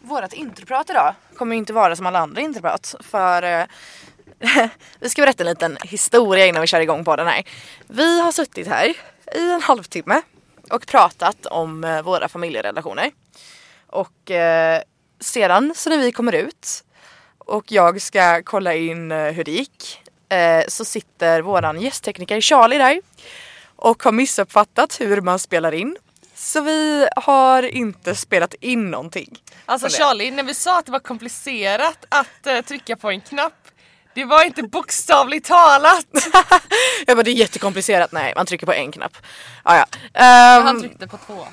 Vårat introprat idag kommer inte vara som alla andra introprat för eh, vi ska berätta en liten historia innan vi kör igång på den här. Vi har suttit här i en halvtimme och pratat om eh, våra familjerelationer. Och eh, sedan så när vi kommer ut och jag ska kolla in eh, hur det gick eh, så sitter våran gästtekniker Charlie där och har missuppfattat hur man spelar in. Så vi har inte spelat in någonting. Alltså. Charlie, när vi sa att det var komplicerat att eh, trycka på en knapp det var inte bokstavligt talat. Jag bara det är jättekomplicerat. Nej man trycker på en knapp. Ah, ja. Ehm, Han tryckte på två.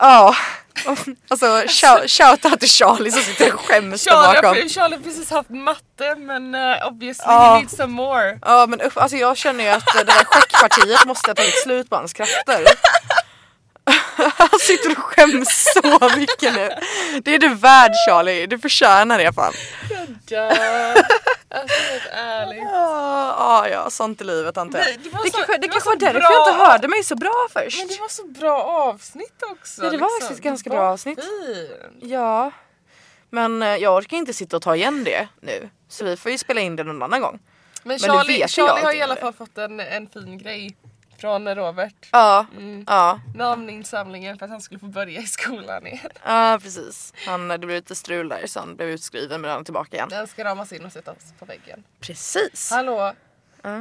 Ja. Alltså shout- shoutout till Charlie som sitter och skäms där Charlie bakom. har, Charlie har precis haft matte men uh, obviously Ja. he needs some more. Ja men upp, alltså jag känner ju att det där schackpartiet måste ha tagit slut på hans krafter. Han sitter och skäms så mycket nu. Det är du värd Charlie, du förtjänar det fan. Dör. Alltså helt ärligt. Ja, ja, ja sånt i livet antar jag. Nej, det var Det så- kanske, det var kanske så var därför jag inte hörde mig så bra först. Men det var så bra avsnitt också. Ja, det var liksom. faktiskt ett ganska bra var avsnitt. fint. Ja. Men eh, jag orkar inte sitta och ta igen det nu. Så vi får ju spela in det någon annan gång. Men Charlie, ju Charlie har i alla fall fått en, en fin grej från Robert. Ja, ja. Namninsamlingen för att han skulle få börja i skolan igen. Ja precis. Han, det blev lite strul där så han blev utskriven men han är tillbaka igen. Den ska ramas in och sättas på väggen. Precis. Hallå?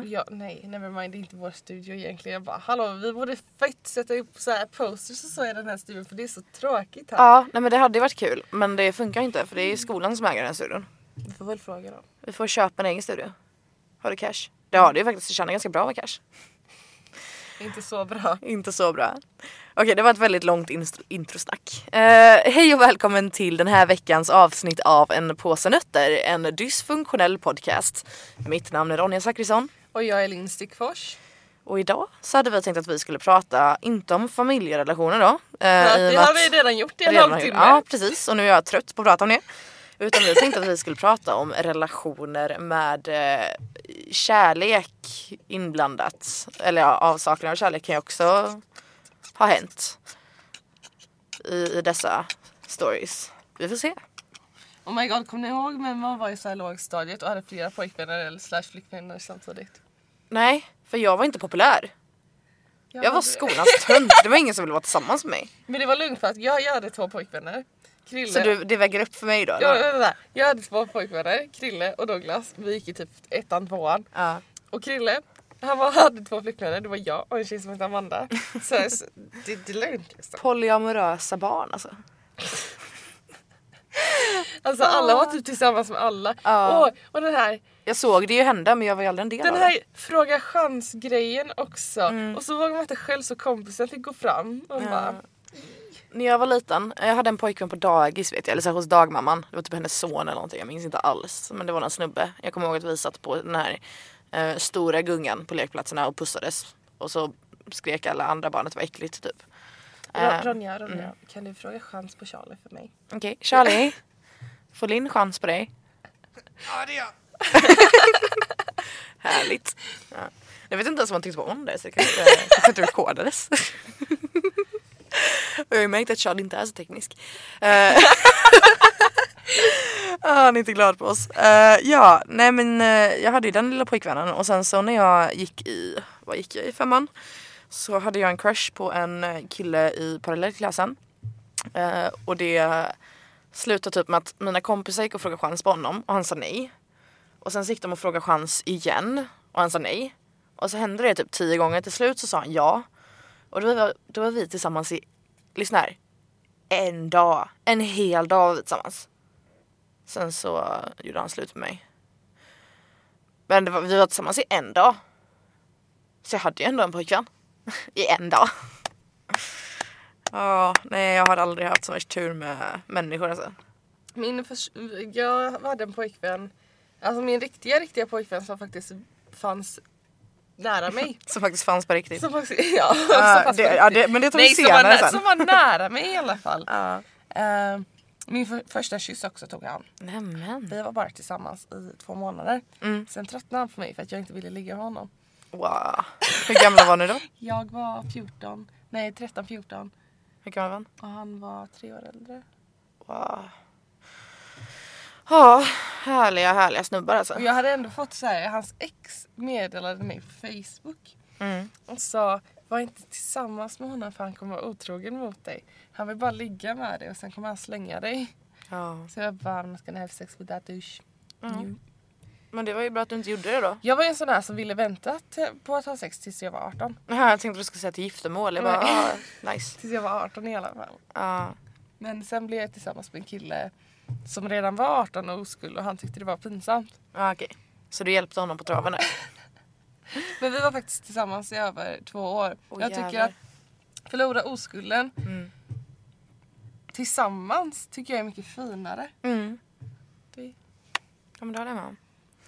Ja, nej, nevermind, det är inte vår studio egentligen. Jag bara, hallå vi borde fett sätta upp så här posters och så i den här studion för det är så tråkigt här. Ja, nej men det hade varit kul men det funkar inte för det är skolan som äger den studion. Vi får väl fråga dem. Vi får köpa en egen studio. Har du cash? Det har du ju faktiskt, du tjänar ganska bra med cash. Inte så bra. Inte så bra. Okej, det var ett väldigt långt introsnack. Eh, hej och välkommen till den här veckans avsnitt av En påse nötter, en dysfunktionell podcast. Mitt namn är Ronja Zachrisson Och jag är Linn Stickfors. och idag så hade vi tänkt att vi skulle prata, inte om familjerelationer då. eh, Ja, det har vi redan gjort i en halvtimme. Ja precis och nu är jag trött på att prata om det. Utan vi tänkte att vi skulle prata om relationer med eh, kärlek inblandat. Eller ja, avsaknad av kärlek kan ju också ha hänt. I, i dessa stories. Vi får se. Oh my god, kommer ni ihåg när man var i så här lågstadiet och hade flera pojkvänner eller slash flickvänner samtidigt? Nej, för jag var inte populär. Ja, Jag var skolans tönt. Det var ingen som ville vara tillsammans med mig. Men det var lugnt för att jag, jag hade två pojkvänner. Krille. Så du, det väger upp för mig då? Ja, eller? vänta, vänta. jag hade två pojkvänner, Krille och Douglas. Vi gick i typ ettan, tvåan. Ja. Och Krille, han var, hade två flickvänner. Det var jag och en tjej som hette Amanda. Så, så det, det är lugnt liksom. Polyamorösa barn alltså. Alltså alla var typ tillsammans med alla. Ja. Och, och den här, Jag såg det ju hända men jag var ju aldrig en del den av här det. fråga chans grejen också. Mm. Och så vågade man inte själv så kompisen fick gå fram. Och bara, När jag var liten, jag hade en pojkvän på dagis vet jag, eller så här, hos dagmamman. Det var typ hennes son eller någonting, jag minns inte alls. Men det var en snubbe. Jag kommer ihåg att vi satt på den här eh, stora gungan på lekplatserna och pussades. Och så skrek alla andra barn att det var äckligt typ. Eh, Ron- Ronja, Ronja, kan du fråga chans på Charlie för mig? Okej, Charlie. Får Linn chans på dig? Ja, det är jag. Härligt. Ja. Jag vet inte ens om han tyckte på om det så det kanske inte, kanske inte rekordades. Och jag har ju märkt att Charles inte är så teknisk. Eh, ah, han är inte glad på oss. Uh, ja, nej men uh, jag hade ju den lilla pojkvännen och sen så när jag gick i, vad gick jag i femman? Så hade jag en crush på en kille i parallellklassen. Uh, och det slutade typ med att mina kompisar gick och frågade chans på honom och han sa nej. Och sen så gick de och frågade chans igen och han sa nej. Och så hände det typ tio gånger. Till slut så sa han ja. Och då var, då var vi tillsammans i, lyssna här, en dag. En hel dag var vi tillsammans. Sen så gjorde han slut med mig. Men det var, vi var tillsammans i en dag. Så jag hade ju ändå en pojkvän. I en dag. Ja, nej jag har aldrig haft så mycket tur med människor alltså. Min förs- jag hade en pojkvän, alltså min riktiga riktiga pojkvän som faktiskt fanns nära mig. Som faktiskt fanns på riktigt. Som faktiskt, ja, som Ja, fanns på det, riktigt. ja, det, men det tar vi Nej, som var, senare sen. som var nära mig i alla fall. Ja. Eh, min för, första kyss också tog han. Nämen. Vi var bara tillsammans i två månader. Mm. Sen tröttnade han på mig för att jag inte ville ligga med honom. Wow. Hur gamla var ni då? Jag var 14, nej 13, 14. Hur gammal var han? Och han var tre år äldre. Wow. Ja, härliga härliga snubbar alltså. Och jag hade ändå fått så här, hans ex meddelade mig på Facebook Mm. och sa var inte tillsammans med honom för han kommer vara otrogen mot dig. Han vill bara ligga med dig och sen kommer han slänga dig. Ja. Så jag bara, I'm not gonna have sex with that douche. Mm. Men det var ju bra att du inte gjorde det då. Jag var ju en sån här som ville vänta till- på att ha sex tills jag var 18. Jaha, jag tänkte att du skulle säga till giftermål. Jag bara, ah, nice. Tills jag var 18 i alla fall. Ja. Men sen blev jag tillsammans med en kille som redan var 18 och oskuld och han tyckte det var pinsamt. Ja, okej. Så du hjälpte honom på traven? Men vi var faktiskt tillsammans i över två år. Åh, jag tycker jävlar. att förlora oskulden Mm. tillsammans tycker jag är mycket finare. Mm. Det, Ja men det håller jag med om.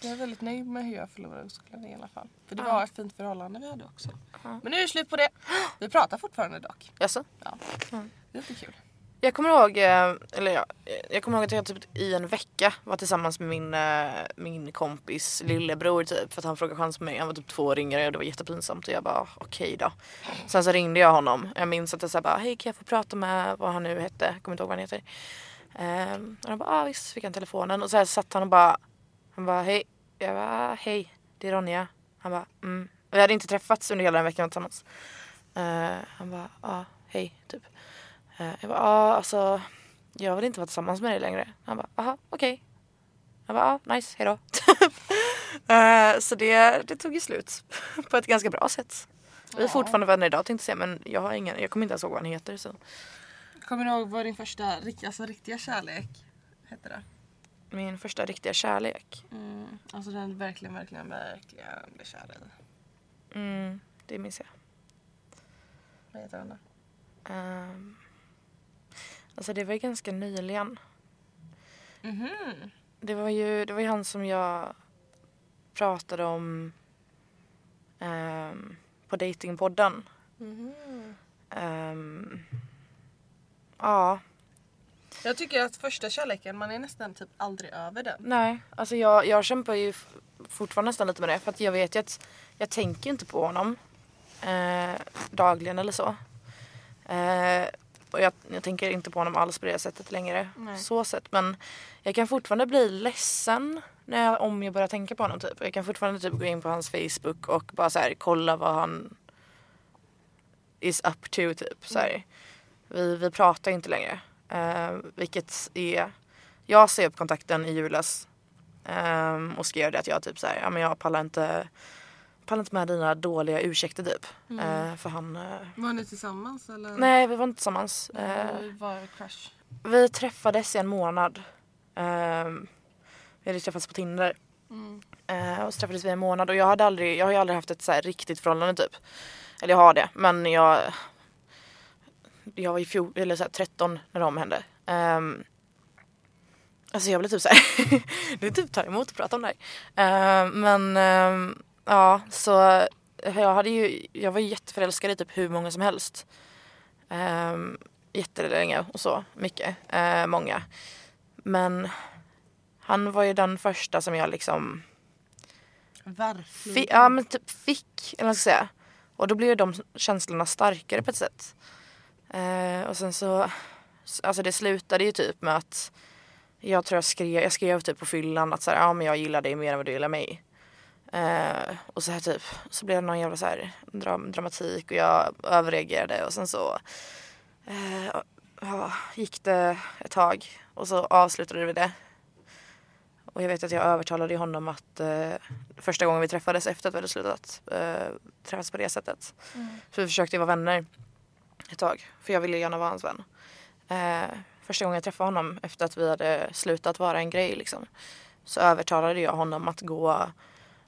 jag är väldigt nöjd med hur jag förlorade oskulden i alla fall. För det Ja. var ett fint förhållande vi hade också. Ja. Men nu är det slut på det. Vi pratar fortfarande dock. Jaså? Ja. Mm. Det är lite kul. Jag kommer ihåg, eh, eller ja, jag kommer ihåg att jag typ i en vecka var tillsammans med min, eh, min kompis lillebror typ för att han frågade chans på mig. Han var typ två år yngre och det var jättepinsamt och jag bara ah, okej då. Sen så ringde jag honom. Jag minns att jag sa bara hej kan jag få prata med vad han nu hette, kommer inte ihåg vad han heter. Ehm, och han bara ah, visst fick han telefonen och så här satt han och bara han bara hej. Jag bara ah, hej det är Ronja. Han bara mm. Vi hade inte träffats under hela den veckan tillsammans. Eh, han bara ja hej typ. Eh, jag bara, ja alltså jag vill inte vara tillsammans med dig längre. Han bara, aha okej. Jag bara, ja nice, hejdå. Eh, så det, det tog ju slut på ett ganska bra sätt. Vi är Ja. fortfarande vänner idag tänkte jag säga men jag har ingen, jag kommer inte ens ihåg vad han heter. Så. Kommer du ihåg vad din första alltså, riktiga kärlek hette det? Min första riktiga kärlek. Mm, alltså den verkligen, verkligen, verkligen blev kär i. Mm, det minns jag. Vad heter den då? Um, alltså det var ju ganska nyligen. Mhm. Det var ju, det var ju han som jag pratade om ehm, på datingpodden. Mhm. Ehm, ja, Jag tycker att första kärleken, man är nästan typ aldrig över den. nej. Alltså jag, jag kämpar ju fortfarande nästan lite med det. För att jag vet ju att jag tänker inte på honom eh, dagligen eller så. Eh, och jag, jag tänker inte på honom alls på det sättet längre. Nej. Så sätt. Men jag kan fortfarande bli ledsen när jag, om jag börjar tänka på honom. Typ. Jag kan fortfarande typ gå in på hans Facebook och bara så här, kolla vad han is up to. Typ. Så här. Vi, vi pratar inte längre. Eh, vilket är... Jag sa upp kontakten i julas ehm, och skrev det att jag typ så här, ja men jag pallar inte, pallar inte med dina dåliga ursäkter typ. Eh, för han... eh, Var ni tillsammans eller? nej vi var inte tillsammans. Eh, Det var crush. vi träffades i en månad. Ehm, vi hade träffats på Tinder. Mm. Eh, och så träffades vi i en månad och jag hade aldrig, jag har ju aldrig haft ett så här riktigt förhållande typ. Eller jag har det men jag Jag var ju fjol, eller så här, 13 när de hände. Um, alltså jag blev typ såhär Det är typ ta emot att prata om det här. Ehm, men ehm, ja så jag hade ju, jag var jätteförälskad i typ hur många som helst. Um, jättelänge och så mycket, eh, många. Men han var ju den första som jag liksom Verkligen. Fi- ja men typ fick, eller vad ska jag säga. Och då blev ju de känslorna starkare på ett sätt. Eh, och sen så, alltså det slutade ju typ med att jag tror jag skrev, jag skrev typ på fyllan att så här, ja men jag gillar dig mer än vad du gillar mig. Eh, och så här typ, så blev det någon jävla så här dram- dramatik och jag överreagerade och sen så eh, ja, gick det ett tag och så avslutade vi det. Och jag vet att jag övertalade honom att eh, första gången vi träffades efter att vi hade slutat eh, träffas på det sättet. Mm. Så vi försökte vara vänner ett tag. För jag ville gärna vara hans vän. Eh, första gången jag träffade honom efter att vi hade slutat vara en grej liksom. Så övertalade jag honom att gå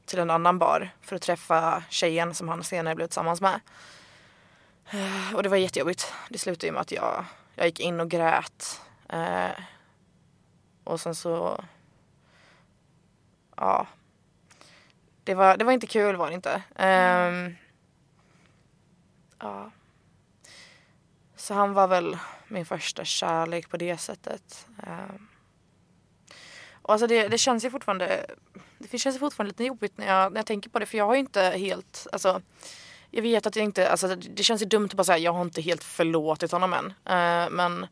till en annan bar för att träffa tjejen som han senare blev tillsammans med. Eh, och det var jättejobbigt. Det slutade ju med att jag, jag gick in och grät. Eh, och sen så ja. Det var, det var inte kul var det inte. Eh, ja. Så han var väl min första kärlek på det sättet. Eh, och alltså det, det känns ju fortfarande det känns fortfarande lite jobbigt när jag, när jag tänker på det för jag har ju inte helt, alltså jag vet att jag inte, alltså det, känns ju dumt att bara säga jag har inte helt förlåtit honom än. Eh, men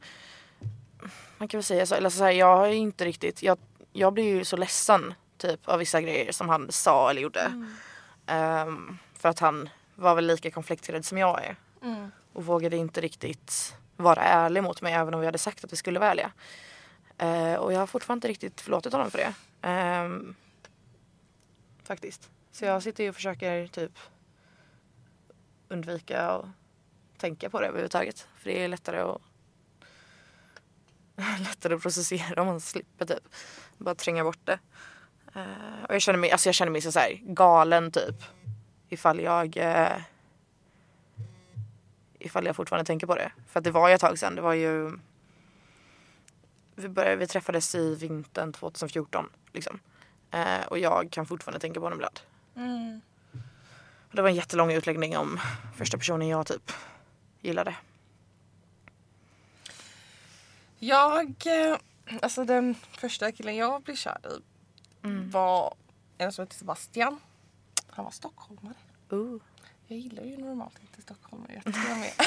man kan väl säga så, eller så här, jag har ju inte riktigt, jag, jag blir ju så ledsen typ av vissa grejer som han sa eller gjorde. Ehm, för att han var väl lika konflikträdd som jag är. Mm. Och vågade inte riktigt vara ärlig mot mig även om vi hade sagt att vi skulle vara ärliga. Eh, och jag har fortfarande inte riktigt förlåtit honom för det. Eh, faktiskt. Så jag sitter ju och försöker typ undvika att tänka på det överhuvudtaget. För det är lättare att lättare att processera om man slipper typ bara tränga bort det. Uh, och jag känner mig, alltså jag känner mig så så här galen typ ifall jag uh, ifall jag fortfarande tänker på det. För att det var ju ett tag sedan. Det var ju vi, började, vi träffades i vintern 2014 liksom. Eh, och jag kan fortfarande tänka på honom ibland. Mm. Och det var en jättelång utläggning om första personen jag typ gillade. Jag, eh, alltså den första killen jag blev kär i Mm. var en som hette Sebastian. Han var stockholmare. Ooh. Jag gillar ju normalt inte stockholmare. Jag tycker de är,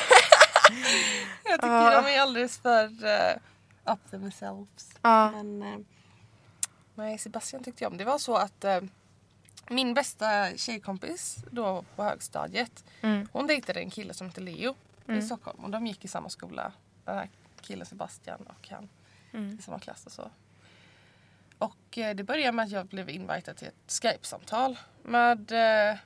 jag tycker de är alldeles för uh, up themselves. Ja. Men eh, nej, Sebastian tyckte jag om. Det var så att eh, min bästa tjejkompis då på högstadiet Mm. hon dejtade en kille som hette Leo i Mm. Stockholm och de gick i samma skola. Den här killen Sebastian och han Mm. i samma klass och så. Och eh, det började med att jag blev invitad till ett Skype-samtal med eh,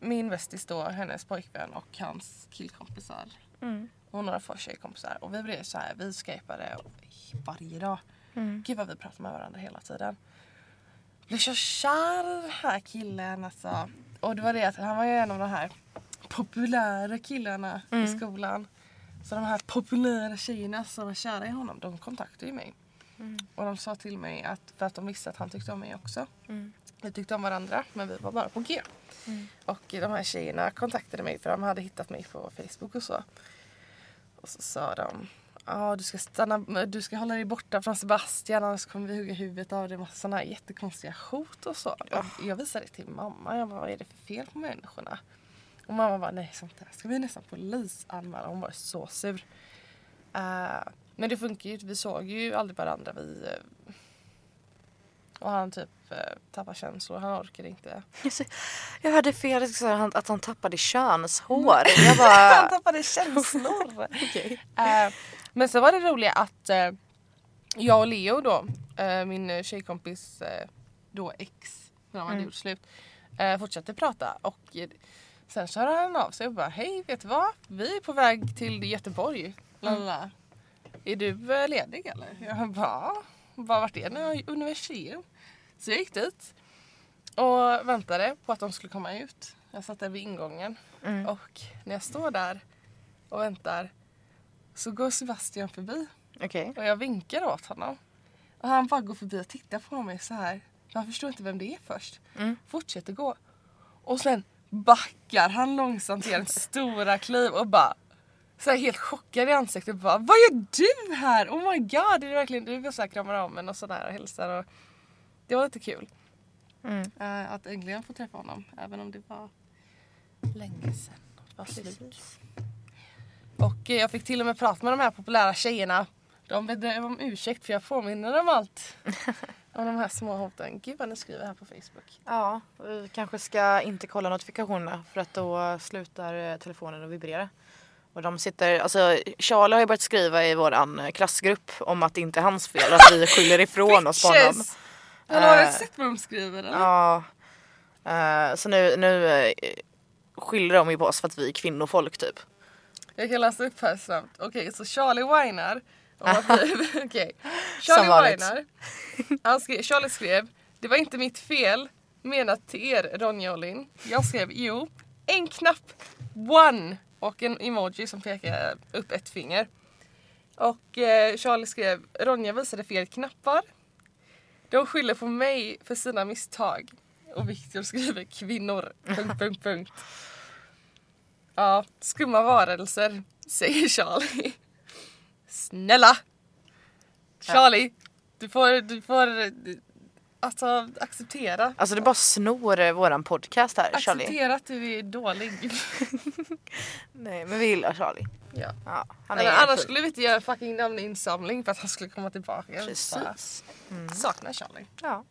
min bästis då, hennes pojkvän och hans killkompisar Mm. Och några få tjejkompisar. Och vi blev så här, vi skypade varje dag. Mm. Gud vad vi pratade med varandra hela tiden. Blev så kär i den här killen alltså. Och det var det att han var ju en av de här populära killarna i Mm. skolan. Så de här populära tjejerna som var kära i honom, de kontaktade ju mig. Mm. Och de sa till mig att, för att de visste att han tyckte om mig också. Mm. Vi tyckte om varandra men vi var bara på G. Mm. Och de här tjejerna kontaktade mig för de hade hittat mig på Facebook och så. Och så sa de Ja, du ska stanna, du ska hålla dig borta från Sebastian annars kommer vi hugga huvudet av dig. Massa sådana jättekonstiga hot och så. Ja. Jag visade det till mamma. Jag bara, vad är det för fel på människorna? Och mamma bara, nej sånt där ska vi nästan polisanmäla. Hon var så sur. Eh, men det funkar ju. Vi såg ju aldrig varandra. Vi, eh, och han typ uh, tappade känslor. Han orkade inte. Jag hörde säga att han- han tappade könshår. Jag han bara... tappade känslor. Okej. Eh, men så var det roliga att eh, jag och Leo då, eh, min eh, tjejkompis eh, då ex, när de hade Mm. gjort slut, eh, fortsatte prata och eh, sen så hörde han av sig och bara hej vet du vad? Vi är på väg till Göteborg. Lalala. Är du eh, ledig eller? Jag bara vart är ni? Universium. Så jag gick dit och väntade på att de skulle komma ut. Jag satt där vid ingången Mm. och när jag står där och väntar så går Sebastian förbi Okej. och jag vinkar åt honom. Och han bara går förbi och tittar på mig så här. Han förstår inte vem det är först. Mm. Fortsätter gå. Och sen backar han långsamt igen stora kliv och bara så här helt chockad i ansiktet bara Vad gör du här? Oh my god, är det verkligen du? Och så här kramar om en och sådär och hälsar och det var lite kul. Mm. eh, att äntligen få träffa honom även om det var länge sedan. Det var slut. Och eh, jag fick till och med prata med de här populära tjejerna. De bad om ursäkt för jag påminner dem allt. om de här små hoten. Gud vad ni skriver här på Facebook. Ja, vi kanske ska inte kolla notifikationerna för att då slutar eh, telefonen att vibrera. Och de sitter, alltså Charlie har ju börjat skriva i våran klassgrupp om att det inte är hans fel, att vi skyller ifrån oss på honom. Men har du Eh, sett vad de skriver eller? Ja. Eh, så nu, nu eh, skyller de ju på oss för att vi är kvinnofolk typ. Jag kan läsa upp här snabbt. Okej, så Charlie vi- Okej. Som Charlie whinar. Han skrev, Charlie skrev Det var inte mitt fel menat till er Ronja och Linn. Jag skrev jo, en knapp, one och en emoji som pekar upp ett finger. Och eh, Charlie skrev Ronja visade fel knappar. De skyller på mig för sina misstag. Och Viktor skriver kvinnor. Punkt, punkt, punkt. Ja, skumma varelser, säger Charlie. Snälla! Charlie, du får, du får Alltså acceptera. Alltså det bara snor eh, våran podcast här Charlie. Acceptera att du är dålig. Nej men vi gillar Charlie. Ja. Ja, han Men är annars skulle vi inte göra fucking namninsamling för att han skulle komma tillbaka. Precis. Saknar Charlie. Ja.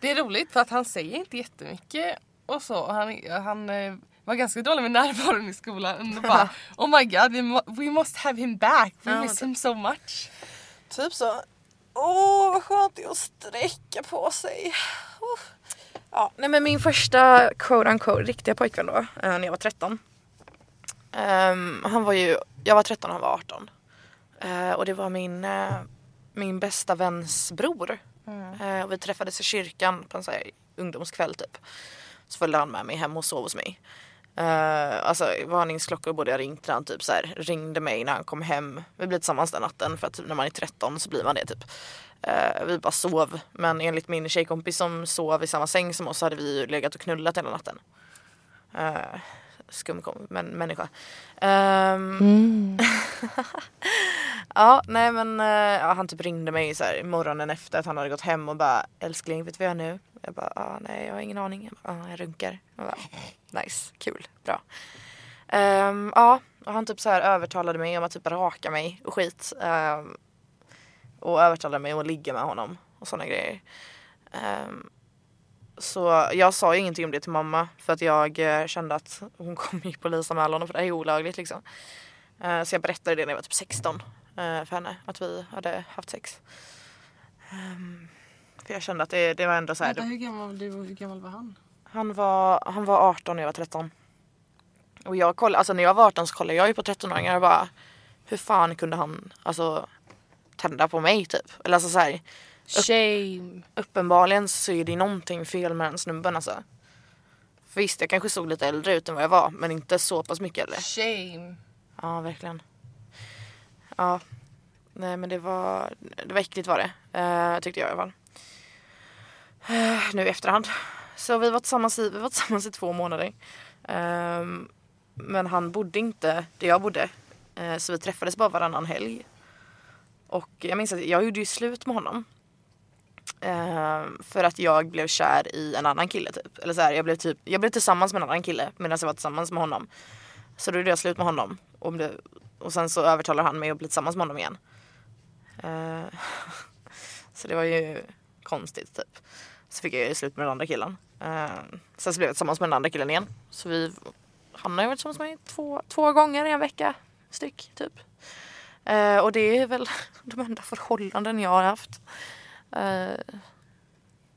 Det är roligt för att han säger inte jättemycket och så. Och han, han eh, var ganska dålig med närvaron i skolan. Och bara, oh my god, we, mo- we must have him back. We Ja, miss him so much. Typ så. Åh vad skönt det är att sträcka på sig. Uff. Ja, nej men min första quote unquote riktiga pojkvän då, eh, när jag var 13. Ehm, han var ju, jag var 13 och han var 18. Eh, och det var min, eh, min bästa väns bror. Eh, och vi träffades i kyrkan på en sån här ungdomskväll typ. Så följde han med mig hem och sov hos mig. Uh, alltså varningsklockor borde jag ringt när han typ så här, ringde mig när han kom hem. Vi blev tillsammans den natten för att typ, när man är 13 så blir man det typ. Eh, vi bara sov men enligt min tjejkompis som sov i samma säng som oss så hade vi ju legat och knullat hela natten. Uh, skum men, människa. Ehm, ja nej men eh, ja, han typ ringde mig så här, morgonen efter att han hade gått hem och bara älskling vet du vad jag gör nu? Jag bara ah, nej jag har ingen aning. Jag, bara, ah, jag runkar. Jag bara, nice, kul, bra. Ehm, ja och han typ så här övertalade mig om att typ raka mig och skit. Ehm, och övertalade mig om att ligga med honom och sådana grejer. Ehm, så jag sa ju ingenting om det till mamma för att jag eh, kände att hon kommer ju polisanmäla honom för det här är olagligt liksom. Eh, så jag berättade det när jag var typ 16 eh, för henne att vi hade haft sex. Ehm, för jag kände att det, det var ändå så här, Vänta, hur gammal du hur gammal var han? han var, han var 18 och jag var 13. Och jag kollade, alltså när jag var 18 så kollade jag ju på 13-åringar och bara hur fan kunde han alltså tända på mig typ? Eller alltså så här, Shame. uppenbarligen så är det någonting fel med den snubben alltså. För visst, jag kanske såg lite äldre ut än vad jag var men inte så pass mycket äldre. Shame. Ja, verkligen. Ja. Nej men det var, det var äckligt var det. Uh, tyckte jag i alla fall. Eh, nu i efterhand. Så vi var tillsammans i, vi var tillsammans i två månader. Ehm, men han bodde inte där jag bodde. Eh, så vi träffades bara varannan helg. Och jag minns att jag gjorde ju slut med honom. Ehm, för att jag blev kär i en annan kille typ. Eller så här, jag blev typ, jag blev tillsammans med en annan kille medan jag var tillsammans med honom. Så då gjorde jag slut med honom. Och, det, och sen så övertalade han mig att bli tillsammans med honom igen. Uh, så det var ju konstigt typ. Så fick jag ju slut med den andra killen. Uh, sen så blev jag tillsammans med den andra killen igen. Så vi, han har ju varit tillsammans med mig två, två gånger i en vecka styck typ. Och det är väl de enda förhållanden jag har haft. Eh,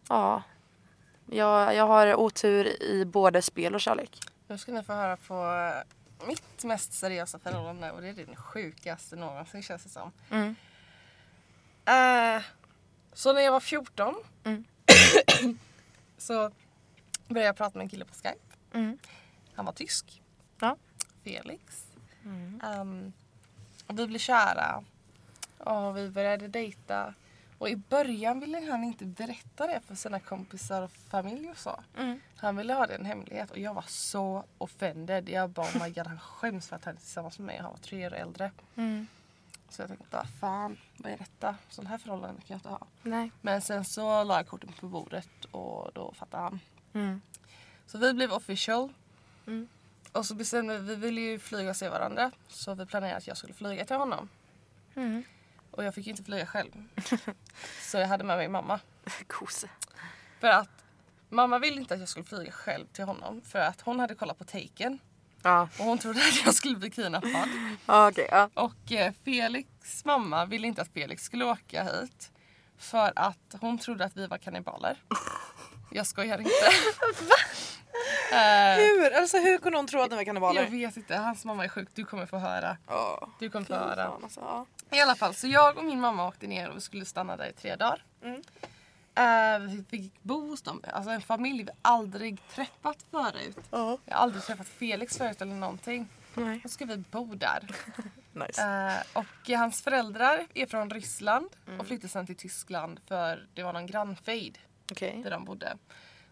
ja. Jag, jag har otur i både spel och kärlek. Nu ska ni få höra på mitt mest seriösa förhållande och det är det sjukaste någonsin känns det som. Mm. Eh, så när jag var 14 Mm. så började jag prata med en kille på Skype. Mm. Han var tysk. Ja. Felix. Mm. Ehm, och vi blev kära. Och vi började dejta. Och i början ville han inte berätta det för sina kompisar och familj och så. Mm. Han ville ha det en hemlighet och jag var så offended. Jag bara oh my god han skäms för att han är tillsammans med mig. Han var tre år äldre. Mm. Så jag tänkte vad fan vad är detta? Sån här förhållanden kan jag inte ha. Nej. Men sen så la jag korten på bordet och då fattade han. Mm. Så vi blev official. Mm. Och så bestämde vi, vi ville ju flyga och se varandra. Så vi planerade att jag skulle flyga till honom. Mm. Och jag fick ju inte flyga själv. så jag hade med mig mamma. Kose. För att mamma ville inte att jag skulle flyga själv till honom. För att hon hade kollat på Taken. Ja. Och hon trodde att jag skulle bli kidnappad. Ja, Okej, ja. Och eh, Felix mamma ville inte att Felix skulle åka hit. För att hon trodde att vi var kannibaler. Jag skojar inte. Eh, Hur? Alltså hur kunde hon tro att ni var jag kannibaler? vet inte, hans mamma är sjuk. Du kommer få höra. Ja. Du kommer få höra. alltså, ja. I alla fall, så jag och min mamma åkte ner och vi skulle stanna där i tre dagar. Mm. Eh, vi fick bo hos dem. Alltså en familj vi aldrig träffat förut. Ja. Jag har aldrig träffat Felix förut eller någonting. Nej. Då ska vi bo där. Nice. Eh, och hans föräldrar är från Ryssland och flyttade sen till Tyskland för det var någon grannfejd Okej. där de bodde.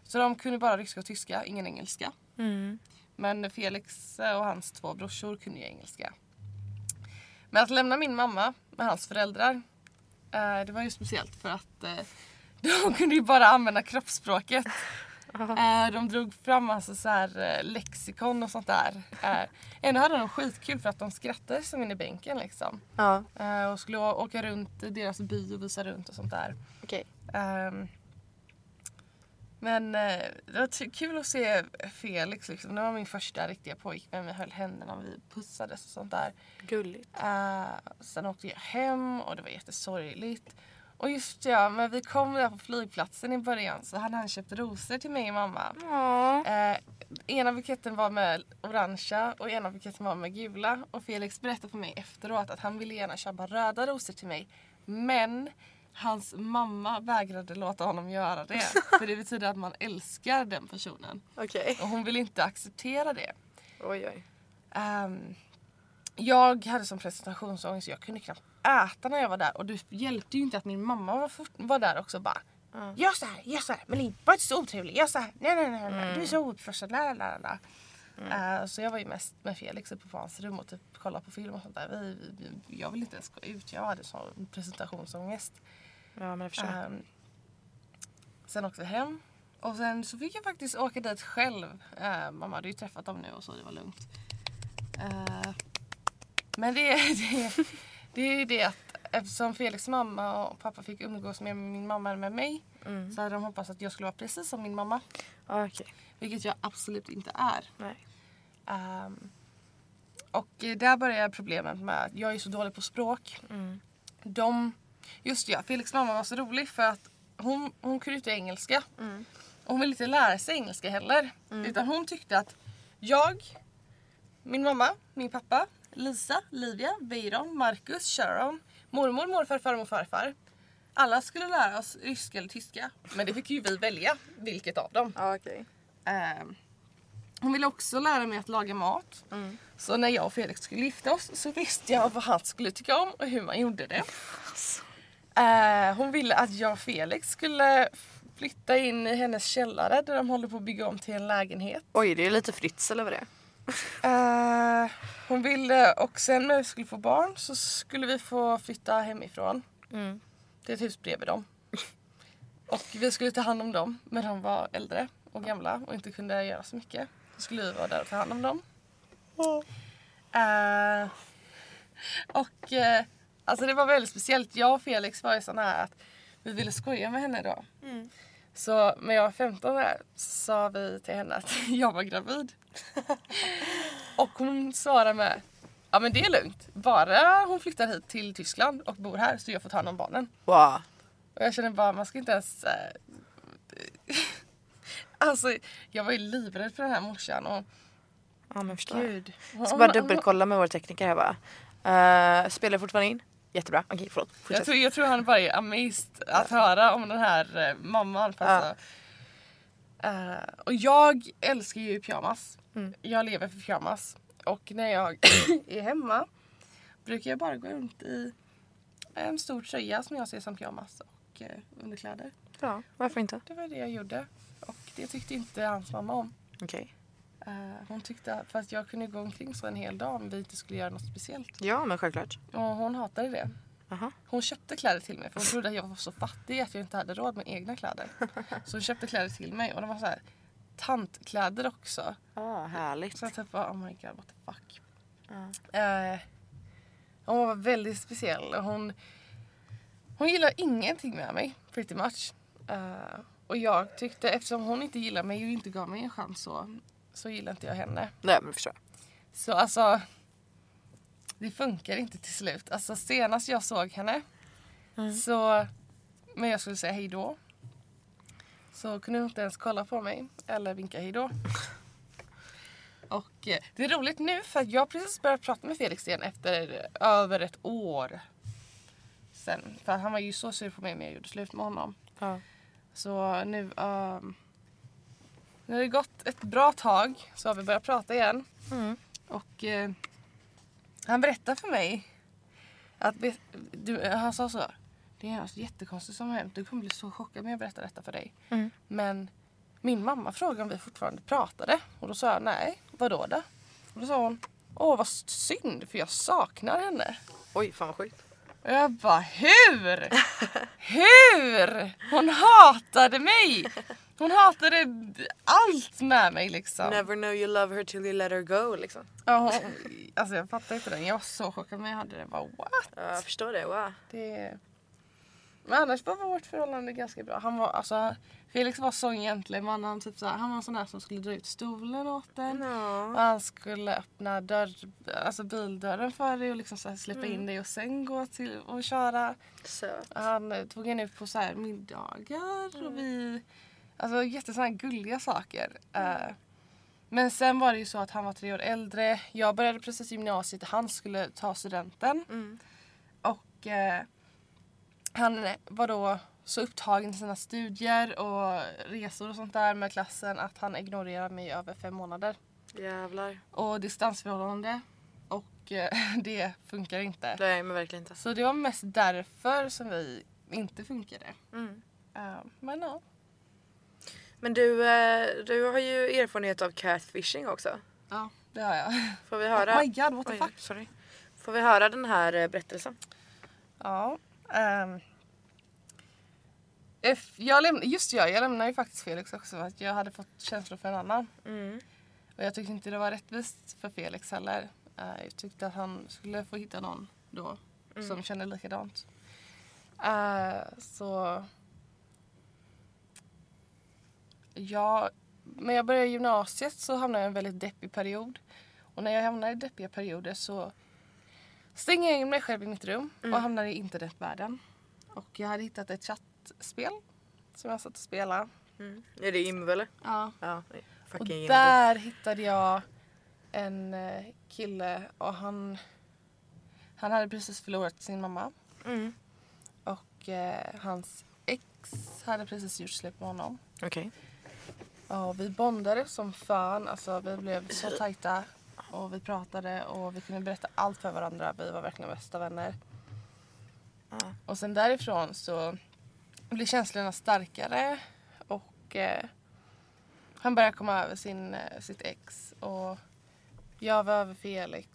Så de kunde bara ryska och tyska, ingen engelska. Mm. Men Felix och hans två brorsor kunde ju engelska. Men att lämna min mamma med hans föräldrar, eh, det var ju speciellt för att eh, De kunde ju bara använda kroppsspråket. Eh, de drog fram alltså så här, eh, lexikon och sånt där. Eh, ändå hade de skitkul för att de skrattade som in i bänken liksom. Ja, Eh, och skulle åka runt i deras by och visa runt och sånt där. okej. Men eh, det var kul att se Felix liksom. Det var min första riktiga pojkvän. Vi höll händerna och vi pussades och sånt där. Gulligt. Uh, sen åkte jag hem och det var jättesorgligt. Och just ja, men vi kom där på flygplatsen i början så hade han köpt rosor till mig och mamma. Eh, ena buketten var med orangea och ena buketten var med gula. Och Felix berättade för mig efteråt att han ville gärna köpa röda rosor till mig. Men hans mamma vägrade låta honom göra det. för det betyder att man älskar den personen. Okej. Och hon ville inte acceptera det. Oj oj. Ehm, jag hade som presentationsångest, jag kunde knappt äta när jag var där och det hjälpte ju inte att min mamma var, fort, var där också bara Ja. Gör så här, gör så här, Melin, var inte så otrevlig, gör så här, nej nej nej, nej. du är så ouppfostrad, la la la la. Eh, så jag var ju mest med Felix uppe på hans rum och typ kollade på film och sånt där. Vi, vi, jag ville inte ens gå ut, jag hade sån presentationsångest. Ja men jag förstår. Ehm, sen åkte vi hem och sen så fick jag faktiskt åka dit själv. Uh, mamma hade ju träffat dem nu och så det var lugnt. Eh, men det, det, det är ju det att eftersom Felix mamma och pappa fick umgås med min mamma än med mig Mm. så hade de hoppats att jag skulle vara precis som min mamma. Okej. Vilket jag absolut inte är. Ehm, och där börjar problemet med att jag är så dålig på språk. Mm. De, just ja, Felix mamma var så rolig för att hon, hon kunde inte engelska. Mm. Och hon ville inte lära sig engelska heller. Utan hon tyckte att jag, min mamma, min pappa, Lisa, Livia, Weiron, Marcus, Sharon, mormor, morfar, farmor farfar. Alla skulle lära oss ryska eller tyska. Men det fick ju vi välja vilket av dem. Ja okej. Ehm, hon ville också lära mig att laga mat. Mm. Så när jag och Felix skulle gifta oss så visste jag vad han skulle tycka om och hur man gjorde det. Eh, hon ville att jag och Felix skulle flytta in i hennes källare där de håller på att bygga om till en lägenhet. Oj det är lite Fritz eller vad det är. Eh, hon ville, och sen när vi skulle få barn så skulle vi få flytta hemifrån. Mm. till ett hus bredvid dem. Och vi skulle ta hand om dem, men de var äldre och gamla och inte kunde göra så mycket. Då skulle vi vara där och ta hand om dem. Eh, och eh, alltså det var väldigt speciellt. Jag och Felix var ju såna här att vi ville skoja med henne då. Mm. Så när jag var 15 där sa vi till henne att jag var gravid. och hon svarade med Ja men det är lugnt. Bara hon flyttar hit till Tyskland och bor här så jag får ta hand om barnen. Wow. Och jag känner bara man ska inte ens... Äh, alltså jag var ju livrädd för den här morsan och Ja men förstår. gud. Jag ska bara dubbelkolla med vår tekniker här bara. Uh, spelar fortfarande in? Jättebra. Okej förlåt. Jag tror, jag tror han bara är amazed att höra om den här eh, mamman. För Ja. alltså, eh, och jag älskar ju pyjamas. Mm. Jag lever för pyjamas. Och när jag är hemma brukar jag bara gå runt i en stor tröja som jag ser som pyjamas och eh, underkläder. Ja, varför inte? Det var det jag gjorde. Och det tyckte inte hans mamma om. Okej. Eh, hon tyckte för att jag kunde gå omkring så en hel dag om vi inte skulle göra något speciellt. Ja men självklart. Och hon hatade det. Aha. Hon köpte kläder till mig för hon trodde att jag var så fattig att jag inte hade råd med egna kläder. Så hon köpte kläder till mig och de var så här tantkläder också. Ah, härligt. Så jag typ bara oh my god what the fuck. Ja. Eh, hon var väldigt speciell och hon, hon gillar ingenting med mig pretty much. Eh, och jag tyckte eftersom hon inte gillar mig och inte gav mig en chans så, så gillar inte jag henne. Nej men förstår. Så alltså det funkar inte till slut. Alltså senast jag såg henne Mm. så men jag skulle säga hej då. Så kunde hon inte ens kolla på mig eller vinka hej då. Och eh, det är roligt nu för att jag har precis börjat prata med Felix igen efter över ett år. Sen. För han var ju så sur på mig när jag gjorde slut med honom. Ja. Så nu, um, när det gått ett bra tag så har vi börjat prata igen. Mm. Och eh, han berättade för mig att du, han sa så. Det är något jättekonstigt som har hänt. Du kommer bli så chockad när jag berättar detta för dig. Mm. Men min mamma frågade om vi fortfarande pratade. Och då sa jag nej, vadå då? Och då sa hon, åh vad synd för jag saknar henne. Oj fan vad sjukt. Och jag bara hur? Hur? Hon hatade mig! Hon hatade allt med mig liksom. Never know you love her till you let her go liksom. Ja, hon, alltså jag fattar inte den. Jag var så chockad men jag hade det bara what? Ja, jag förstår det, wow. Det... Men annars var vårt förhållande ganska bra. Han var, alltså, Felix var så gentleman. Han, typ så här, han var en sån där som skulle dra ut stolen åt den. Och Ja. han skulle öppna dörr, alltså bildörren för dig och liksom så här släppa in dig och sen gå till och köra. Söt. Han tog en ut på så här middagar och vi... Alltså jättesådana gulliga saker. Eh, men sen var det ju så att han var tre år äldre. Jag började precis gymnasiet och han skulle ta studenten. Mm. Och eh, han var då så upptagen i sina studier och resor och sånt där med klassen att han ignorerade mig i över fem månader. Jävlar. Och distansförhållande. Och eh, det funkar inte. Är men verkligen inte. Så det var mest därför som vi inte funkade. Mm. Eh, men ja. Men du, eh, du har ju erfarenhet av catfishing också. Ja, det har jag. Får vi höra? Oh my god, what the Oj, fuck? sorry. Får vi höra den här eh, berättelsen? Ja. If- jag läm- just ja, jag lämnade ju faktiskt Felix också för att jag hade fått känslor för en annan. Mm. Och jag tyckte inte det var rättvist för Felix heller. Eh, jag tyckte att han skulle få hitta någon då som kände likadant. Eh, så... Ja, när jag började gymnasiet så hamnade jag i en väldigt deppig period. Och när jag hamnade i deppiga perioder så stänger jag in mig själv i mitt rum och hamnar i internetvärlden. Och jag hade hittat ett chattspel som jag satt och spelade. Mm. Är det Imvo eller? Ja. Ja. Och Imvo. där hittade jag en eh, kille och han, han hade precis förlorat sin mamma. Mm. Och eh, hans ex hade precis gjort slut med honom. Okej. Och vi bondade som fan. Alltså, vi blev så tajta. Och vi pratade och vi kunde berätta allt för varandra. Vi var verkligen bästa vänner. Ja. Och sen därifrån så blev känslorna starkare. Och eh, han började komma över sin, eh, sitt ex. Och jag var över Felix.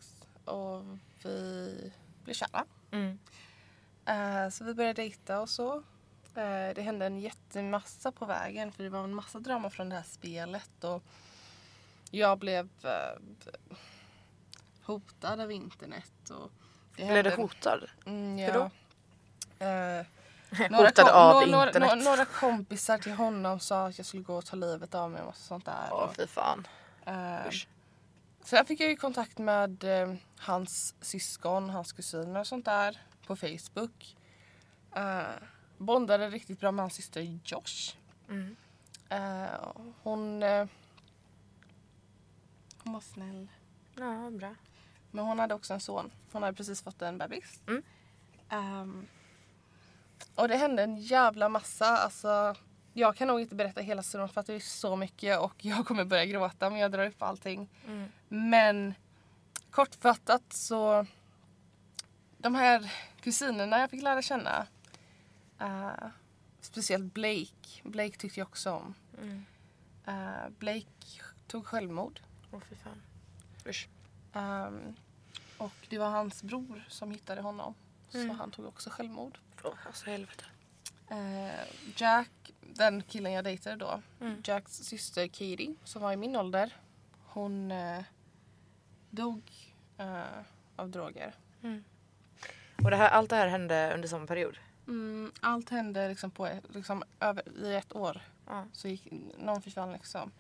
Och vi blev kära. Mm. Eh, så vi började dejta och så. Eh, det hände en jättemassa på vägen för det var en massa drama från det här spelet. Och jag blev eh, hotad av internet. Och det Blev du hotad? Mm, Hur ja. då? Eh, Hotad kom- av några- några-? Några, några kompisar till honom sa att jag skulle gå och ta livet av mig och sånt där. Åh Och, fy fan. eh, sen fick jag ju kontakt med eh, hans syskon, hans kusiner och sånt där på Facebook. Eh, bondade riktigt bra med hans syster Josh. Mm. Eh, hon, eh, hon var snäll. Ja, bra. Men hon hade också en son. Hon hade precis fått en bebis. Mm. Ehm, och det hände en jävla massa. Alltså, jag kan nog inte berätta hela storyn för att det är så mycket och jag kommer börja gråta om jag drar upp allting. Mm. Men kortfattat så de här kusinerna jag fick lära känna. Eh, speciellt Blake. Blake tyckte jag också om. Mm. Eh, Blake tog självmord. Åh fy fan. Usch. Ehm, och det var hans bror som hittade honom. Mm. Så han tog också självmord. Åh, alltså helvete. Eh, Jack, den killen jag dejtade då. Mm. Jacks syster Katie, som var i min ålder. Hon eh, dog av droger. Och det här, allt det här hände under samma period? Mm, allt hände liksom på liksom, över, i ett år. Ja. Så gick, någon försvann liksom.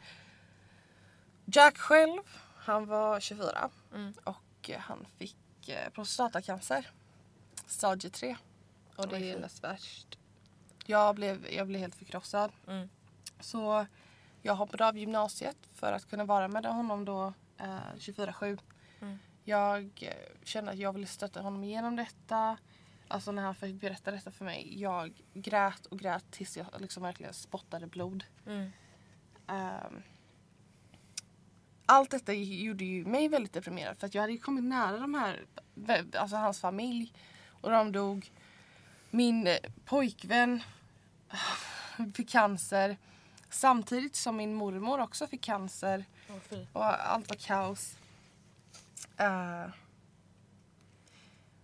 Jack själv, han var 24 Mm. och eh, han fick eh, prostatacancer. Stadie 3. Och det Oj, är näst värst. Jag blev, jag blev helt förkrossad. Mm. Så jag hoppade av gymnasiet för att kunna vara med honom då eh, 24-7. Mm. Jag eh, kände att jag ville stötta honom igenom detta. Alltså när han fick berätta detta för mig. Jag grät och grät tills jag liksom verkligen spottade blod. Mm. Ehm, allt detta gjorde ju mig väldigt deprimerad för att jag hade kommit nära de här, alltså hans familj och de dog. Min eh, pojkvän fick cancer samtidigt som min mormor också fick cancer fy. och allt var kaos. Eh,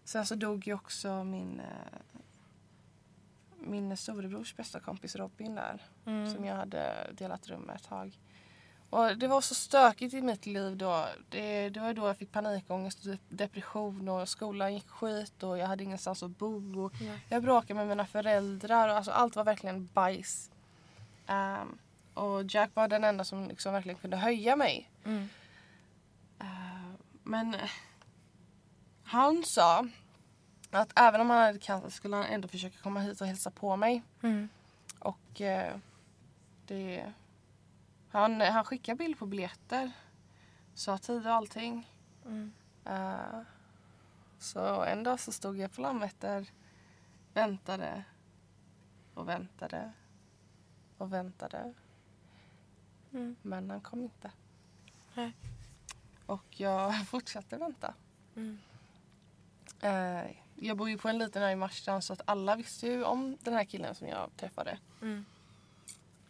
Sen så dog ju också min, eh, min storebrors bästa kompis Robin där. Mm. Som jag hade delat rum med ett tag. Och det var så stökigt i mitt liv då. Det, det var då jag fick panikångest och depression och skolan gick skit och jag hade ingenstans att bo. Och Nej. jag bråkade med mina föräldrar och alltså allt var verkligen bajs. Ehm, och Jack var den enda som liksom verkligen kunde höja mig. Mm. Eh, men han sa att även om han hade cancer skulle han ändå försöka komma hit och hälsa på mig. Mm. Och eh, det... Han, han skickade bild på biljetter. Sa tid och allting. Mm. Eh, så en dag så stod jag på Landvetter, väntade och väntade och väntade. Mm. Men han kom inte. Nej. Och jag fortsatte vänta. Mm. Eh, jag bor ju på en liten ö i Marstrand så att alla visste ju om den här killen som jag träffade. Mm.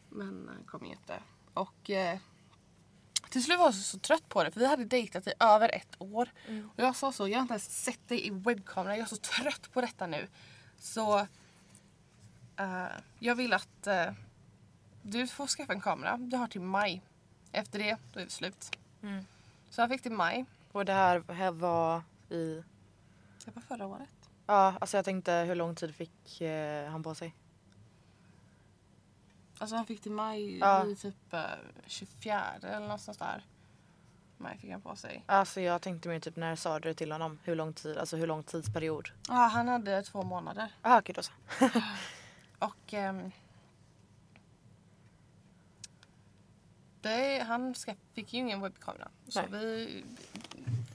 Men han kom ju inte. Och eh, till slut var jag så, så trött på det för vi hade dejtat i över ett år. Mm. Och jag sa så, jag har inte ens sett dig i webbkamera, jag är så trött på detta nu. Så eh, jag vill att eh, du får skaffa en kamera. Du har till maj. Efter det, då är det slut. Mm. Så jag fick till maj. Och det här, här var i... Det var förra året. Ja, alltså jag tänkte hur lång tid fick eh, han på sig? Alltså han fick till maj Ja. i typ eh, 24 eller någonstans där. Maj fick han på sig. Alltså jag tänkte mer typ när sa du det till honom? Hur lång tid? Alltså hur lång tidsperiod? Ja, han hade två månader. Jaha okej då så. Och ehm, det, han ska, fick ju ingen webbkamera. Så Nej. vi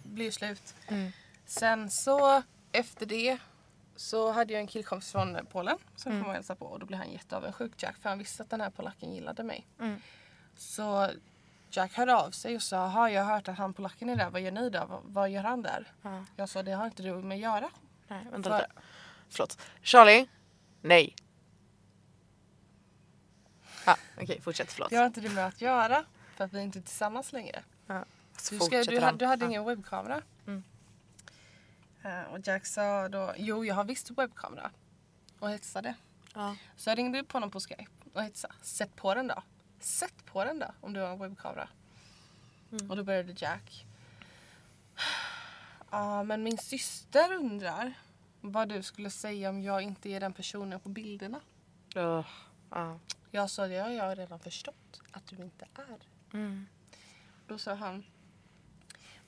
blev slut. Mm. Sen så efter det så hade jag en killkompis från Polen som Mm. kom och hälsade på och då blev han jätteavundsjuk Jack för han visste att den här polacken gillade mig. Mm. Så Jack hörde av sig och sa har jag har hört att han polacken är där, vad gör ni där? Vad, vad gör han där? Ja. Jag sa det har inte du med att göra. Nej, vänta För- lite. Förlåt. Charlie? Nej. Ja, okej fortsätt förlåt. Det har inte du med att göra för att vi är inte är tillsammans längre. Så Du, ska, du, du hade Ja. ingen webbkamera. Eh, och Jack sa då, jo jag har visst webbkamera. Och hetsade. Ja. Så jag ringde upp honom på Skype och hetsade. Sätt på den då. Sätt på den då om du har en webbkamera. Mm. Och då började Jack. Ja men min syster undrar vad du skulle säga om jag inte är den personen på bilderna. Ugh. Ja. Jag sa det har jag redan förstått att du inte är. Mm. Då sa han.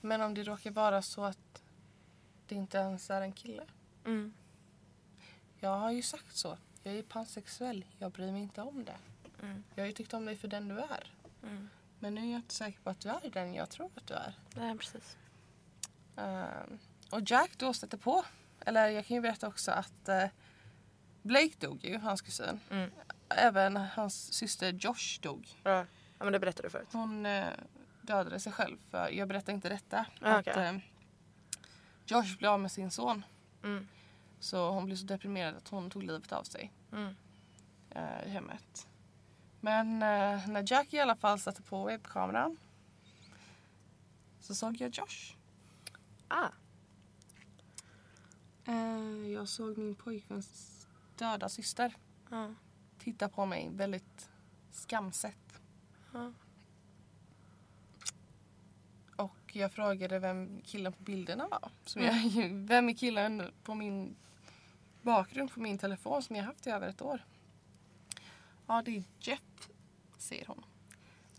Men om det råkar vara så att det inte ens är en kille. Mm. Jag har ju sagt så. Jag är pansexuell. Jag bryr mig inte om det. Mm. Jag har ju tyckt om dig för den du är. Mm. Men nu är jag inte säker på att du är den jag tror att du är. Nej precis. Ehm, och Jack då stötte på. Eller jag kan ju berätta också att eh, Blake dog ju, hans kusin. Mm. Även hans syster Josh dog. Ja. ja men det berättade du förut. Hon eh, dödade sig själv. För jag berättar inte detta. Ah, att, okej. eh, Josh blev av med sin son. Mm. Så hon blev så deprimerad att hon tog livet av sig Mm. eh, i hemmet. Men eh, när Jack i alla fall satte på webbkameran så såg jag Josh. Ah. Eh, jag såg min pojkväns döda syster Ja. titta på mig väldigt skamset. Ja. Och jag frågade vem killen på bilderna var. Som jag, vem är killen på min bakgrund på min telefon som jag haft i över ett år? Ja, det är Jeff, säger hon.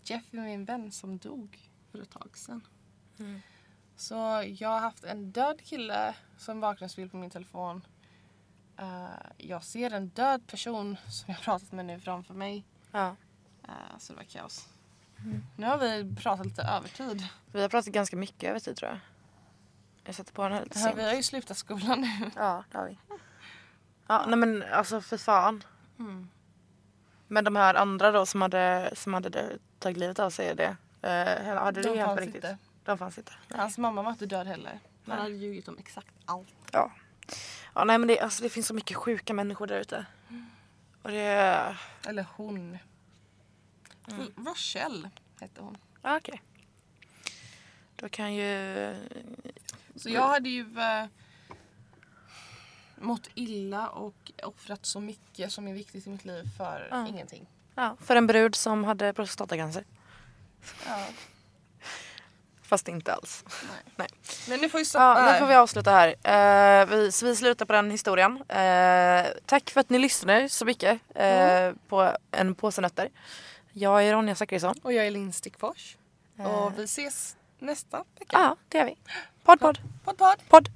Jeff är min vän som dog för ett tag sedan. Mm. Så jag har haft en död kille som bakgrundsbild på min telefon. Eh, jag ser en död person som jag pratat med nu framför mig. ja. Eh, så det var kaos. Mm. Nu har vi pratat lite övertid. Vi har pratat ganska mycket över tid tror jag. Jag sätter på den här lite sent. vi har ju slutat skolan nu. Ja, det har vi. Ja, nej men alltså för fan. Mm. Men de här andra då som hade, som hade tagit livet av sig, det, eh, hade det De hänt på fanns riktigt? inte. De fanns inte. Hans mamma var inte död heller. Han Nej. hade ljugit om exakt allt. Ja. Ja, nej men det, alltså, det finns så mycket sjuka människor där ute. Och det... Eller hon. Mm. Rochelle hette hon. Okej. Då kan ju... Så jag hade ju... eh, mått illa och offrat så mycket som är viktigt i mitt liv för Ja. ingenting. Ja, för en brud som hade prostatacancer. Ja. Fast inte alls. Nej. Men nu får vi stoppa Ja, nu får vi avsluta här. Eh, vi, så vi slutar på den historien. Eh, tack för att ni lyssnade så mycket eh, på en påse nötter. Jag är Ronja Zachrisson. Och jag är Linn Stickfors. Eh. Och vi ses nästa vecka. Ja, det gör vi. Podd, podd, Podd podd! podd.